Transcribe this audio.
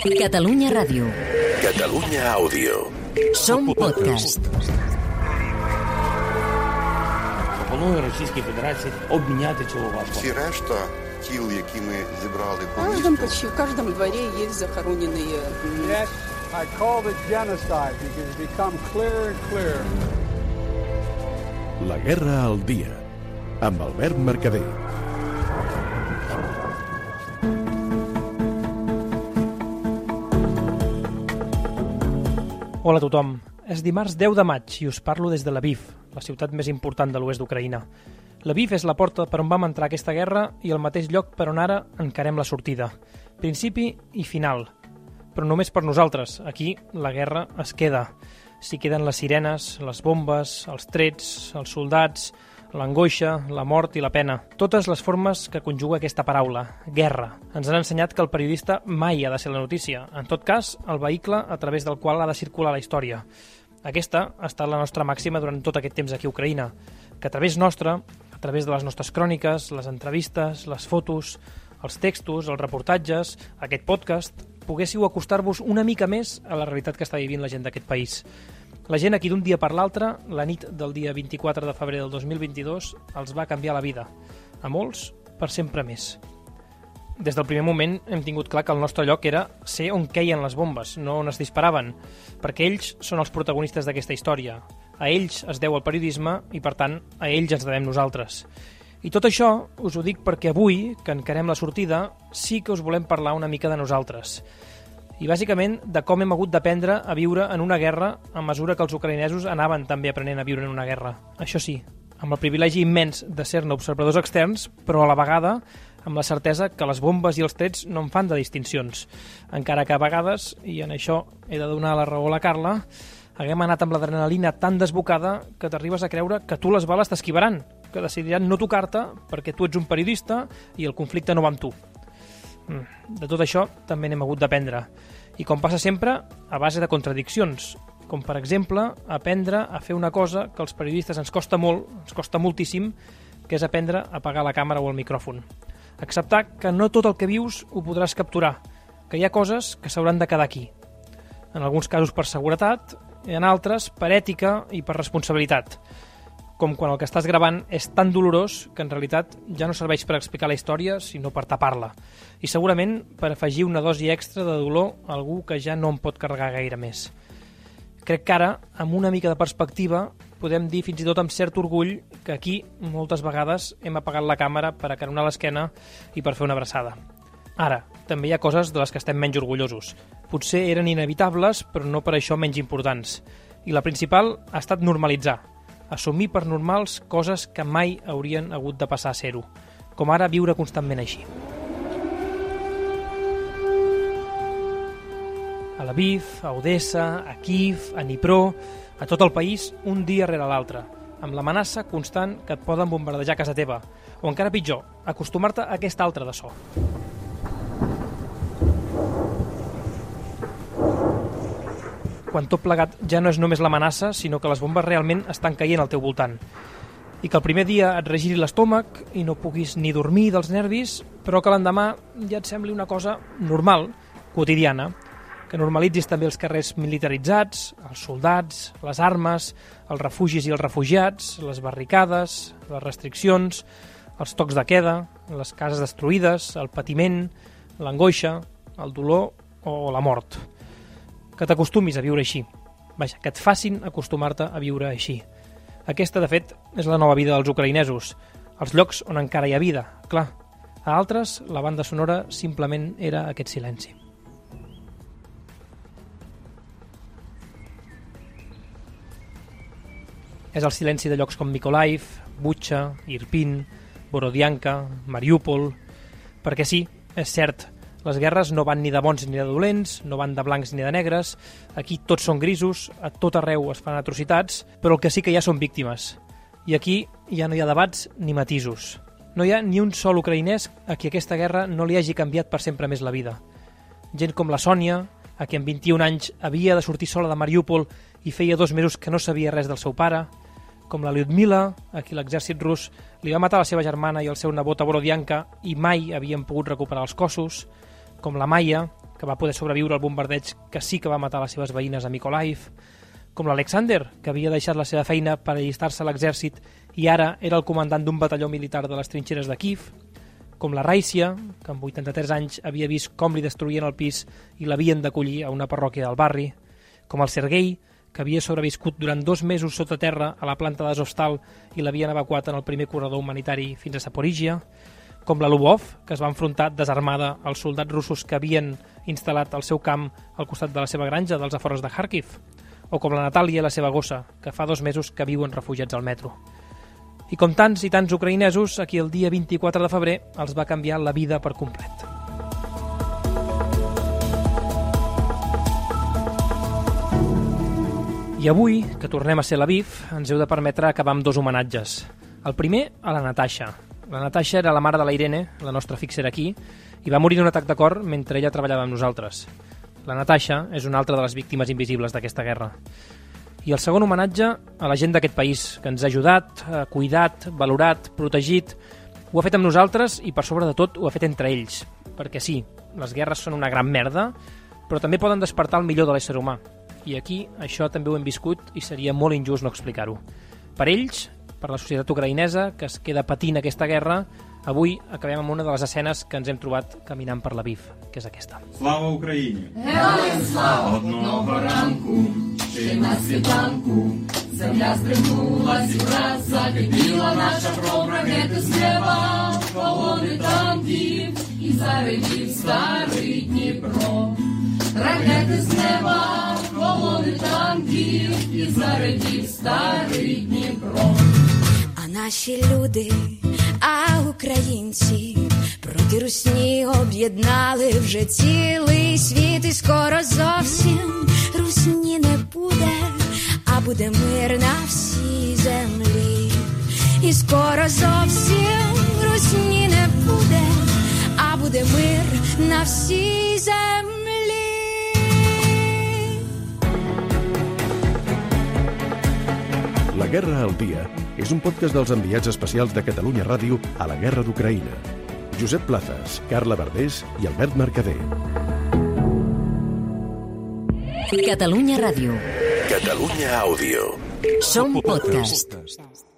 Catalunya Ràdio. Catalunya Àudio. Som podcast. Пропоную Російській Федерації обміняти цього важко. Всі решта тіл, які ми зібрали В по каждом, місту, почти в каждом дворе есть захороненные м, Yes, I called it genocide because it's become clearer and clearer. La guerra al dia. Amb Albert Mercader. Hola a tothom. És dimarts 10 de maig i us parlo des de Lviv, la ciutat més important de l'oest d'Ucraïna. Lviv és la porta per on vam entrar aquesta guerra i el mateix lloc per on ara encarem la sortida. Principi i final. Però només per nosaltres. Aquí la guerra es queda. S'hi queden les sirenes, les bombes, els trets, els soldats, l'angoixa, la mort i la pena. Totes les formes que conjuga aquesta paraula, guerra. Ens han ensenyat que el periodista mai ha de ser la notícia. En tot cas, el vehicle a través del qual ha de circular la història. Aquesta ha estat la nostra màxima durant tot aquest temps aquí a Ucraïna, que a través nostra, a través de les nostres cròniques, les entrevistes, les fotos, els textos, els reportatges, aquest podcast, poguéssiu acostar-vos una mica més a la realitat que està vivint la gent d'aquest país. La gent aquí d'un dia per l'altre, la nit del dia 24 de febrer del 2022, els va canviar la vida. A molts, per sempre més. Des del primer moment hem tingut clar que el nostre lloc era ser on queien les bombes, no on es disparaven, perquè ells són els protagonistes d'aquesta història. A ells es deu el periodisme i, per tant, a ells ens devem nosaltres. I tot això us ho dic perquè avui, que encarem la sortida, sí que us volem parlar una mica de nosaltres. I bàsicament de com hem hagut d'aprendre a viure en una guerra a mesura que els ucraïnesos anaven també aprenent a viure en una guerra. Això sí, amb el privilegi immens de ser-ne observadors externs, però a la vegada amb la certesa que les bombes i els trets no en fan de distincions. Encara que a vegades, i en això he de donar la raó a la Carla, haguem anat amb l'adrenalina tan desbocada que t'arribes a creure que tu les bales t'esquivaran, que decidiran no tocar-te perquè tu ets un periodista i el conflicte no va amb tu. Mm, De tot això també n'hem hagut d'aprendre. I com passa sempre, a base de contradiccions, com per exemple aprendre a fer una cosa que als periodistes ens costa molt, ens costa moltíssim, que és aprendre a apagar la càmera o el micròfon. Acceptar que no tot el que vius ho podràs capturar, que hi ha coses que s'hauran de quedar aquí. En alguns casos per seguretat, en altres per ètica i per responsabilitat. Com quan el que estàs gravant és tan dolorós que en realitat ja no serveix per explicar la història, sinó per tapar-la. I segurament per afegir una dosi extra de dolor a algú que ja no en pot carregar gaire més. Crec que ara, amb una mica de perspectiva, podem dir fins i tot amb cert orgull que aquí moltes vegades hem apagat la càmera per acaronar l'esquena i per fer una abraçada. Ara, també hi ha coses de les que estem menys orgullosos. Potser eren inevitables, però no per això menys importants. I la principal ha estat normalitzar, assumir per normals coses que mai haurien hagut de passar a ser-ho, com ara viure constantment així. A Lviv, a Odessa, a Kiev, a Dnipro, a tot el país, un dia rere l'altre, amb l'amenaça constant que et poden bombardejar a casa teva, o encara pitjor, acostumar-te a aquest altre de so. Quan tot plegat ja no és només l'amenaça, sinó que les bombes realment estan caient al teu voltant. I que el primer dia et regiri l'estómac i no puguis ni dormir dels nervis, però que l'endemà ja et sembli una cosa normal, quotidiana, que normalitzis també els carrers militaritzats, els soldats, les armes, els refugis i els refugiats, les barricades, les restriccions, els tocs de queda, les cases destruïdes, el patiment, l'angoixa, el dolor o la mort que t'acostumis a viure així. Vaja, que et facin acostumar-te a viure així. Aquesta, de fet, és la nova vida dels ucraïnesos, els llocs on encara hi ha vida, clar. A altres, la banda sonora simplement era aquest silenci. És el silenci de llocs com Mykolaiv, Butxa, Irpin, Borodianka, Mariupol... Perquè sí, és cert, les guerres no van ni de bons ni de dolents, no van de blancs ni de negres, aquí tots són grisos, a tot arreu es fan atrocitats, però el que sí que ha són víctimes. I aquí ja no hi ha debats ni matisos. No hi ha ni un sol ucraïnès a qui aquesta guerra no li hagi canviat per sempre més la vida. Gent com la Sònia, a qui amb 21 anys havia de sortir sola de Mariúpol i feia dos mesos que no sabia res del seu pare, com la Lyudmila, a qui l'exèrcit rus li va matar la seva germana i el seu nebot a Borodianka i mai havien pogut recuperar els cossos, com la Maia, que va poder sobreviure al bombardeig que sí que va matar les seves veïnes a Mykolaiv, com l'Alexander, que havia deixat la seva feina per allistar-se a l'exèrcit i ara era el comandant d'un batalló militar de les trinxeres de Kiev, com la Raícia, que amb 83 anys havia vist com li destruïen el pis i l'havien d'acollir a una parròquia del barri, com el Sergei, que havia sobreviscut durant dos mesos sota terra a la planta d'Azovstal i l'havien evacuat en el primer corredor humanitari fins a Saporígia, com la Lubov, que es va enfrontar desarmada als soldats russos que havien instal·lat el seu camp al costat de la seva granja dels afores de Kharkiv, o com la Natàlia i la seva gossa, que fa dos mesos que viuen refugiats al metro. I com tants i tants ucraïnesos, aquí el dia 24 de febrer els va canviar la vida per complet. I avui, que tornem a ser la BIF, ens heu de permetre acabar amb dos homenatges. El primer, a la Natasha. La Natasha era la mare de la Irene, la nostra fixera aquí, i va morir d'un atac de cor mentre ella treballava amb nosaltres. La Natasha és una altra de les víctimes invisibles d'aquesta guerra. I el segon homenatge a la gent d'aquest país, que ens ha ajudat, ha cuidat, valorat, protegit. Ho ha fet amb nosaltres i, per sobre de tot, ho ha fet entre ells. Perquè sí, les guerres són una gran merda, però també poden despertar el millor de l'ésser humà. I aquí això també ho hem viscut i seria molt injust no explicar-ho. Per ells, per la societat ucraïnesa, que es queda patint aquesta guerra, avui acabem amb una de les escenes que ens hem trobat caminant per la BIF, que és aquesta. Слава Україні! Героям слава! Одного ранку, ще на світанку, земля стрибнулась і враз закипіла наша кров, ракети з неба, колони танків, і заревів старий Дніпро. Ракети з неба, колони танків, і заревів старий Дніпро. Наші люди, а українці проти русні об'єднали вже цілий світ, і скоро зовсім русні не буде, а буде мир на всій землі. І скоро зовсім русні не буде, а буде мир на всій землі. Guerra al Dia és un podcast dels enviats especials de Catalunya Ràdio a la Guerra d'Ucraïna. Josep Plazas, Carla Verdés i Albert Mercader. Catalunya Ràdio. Catalunya Àudio. Som podcast. podcast.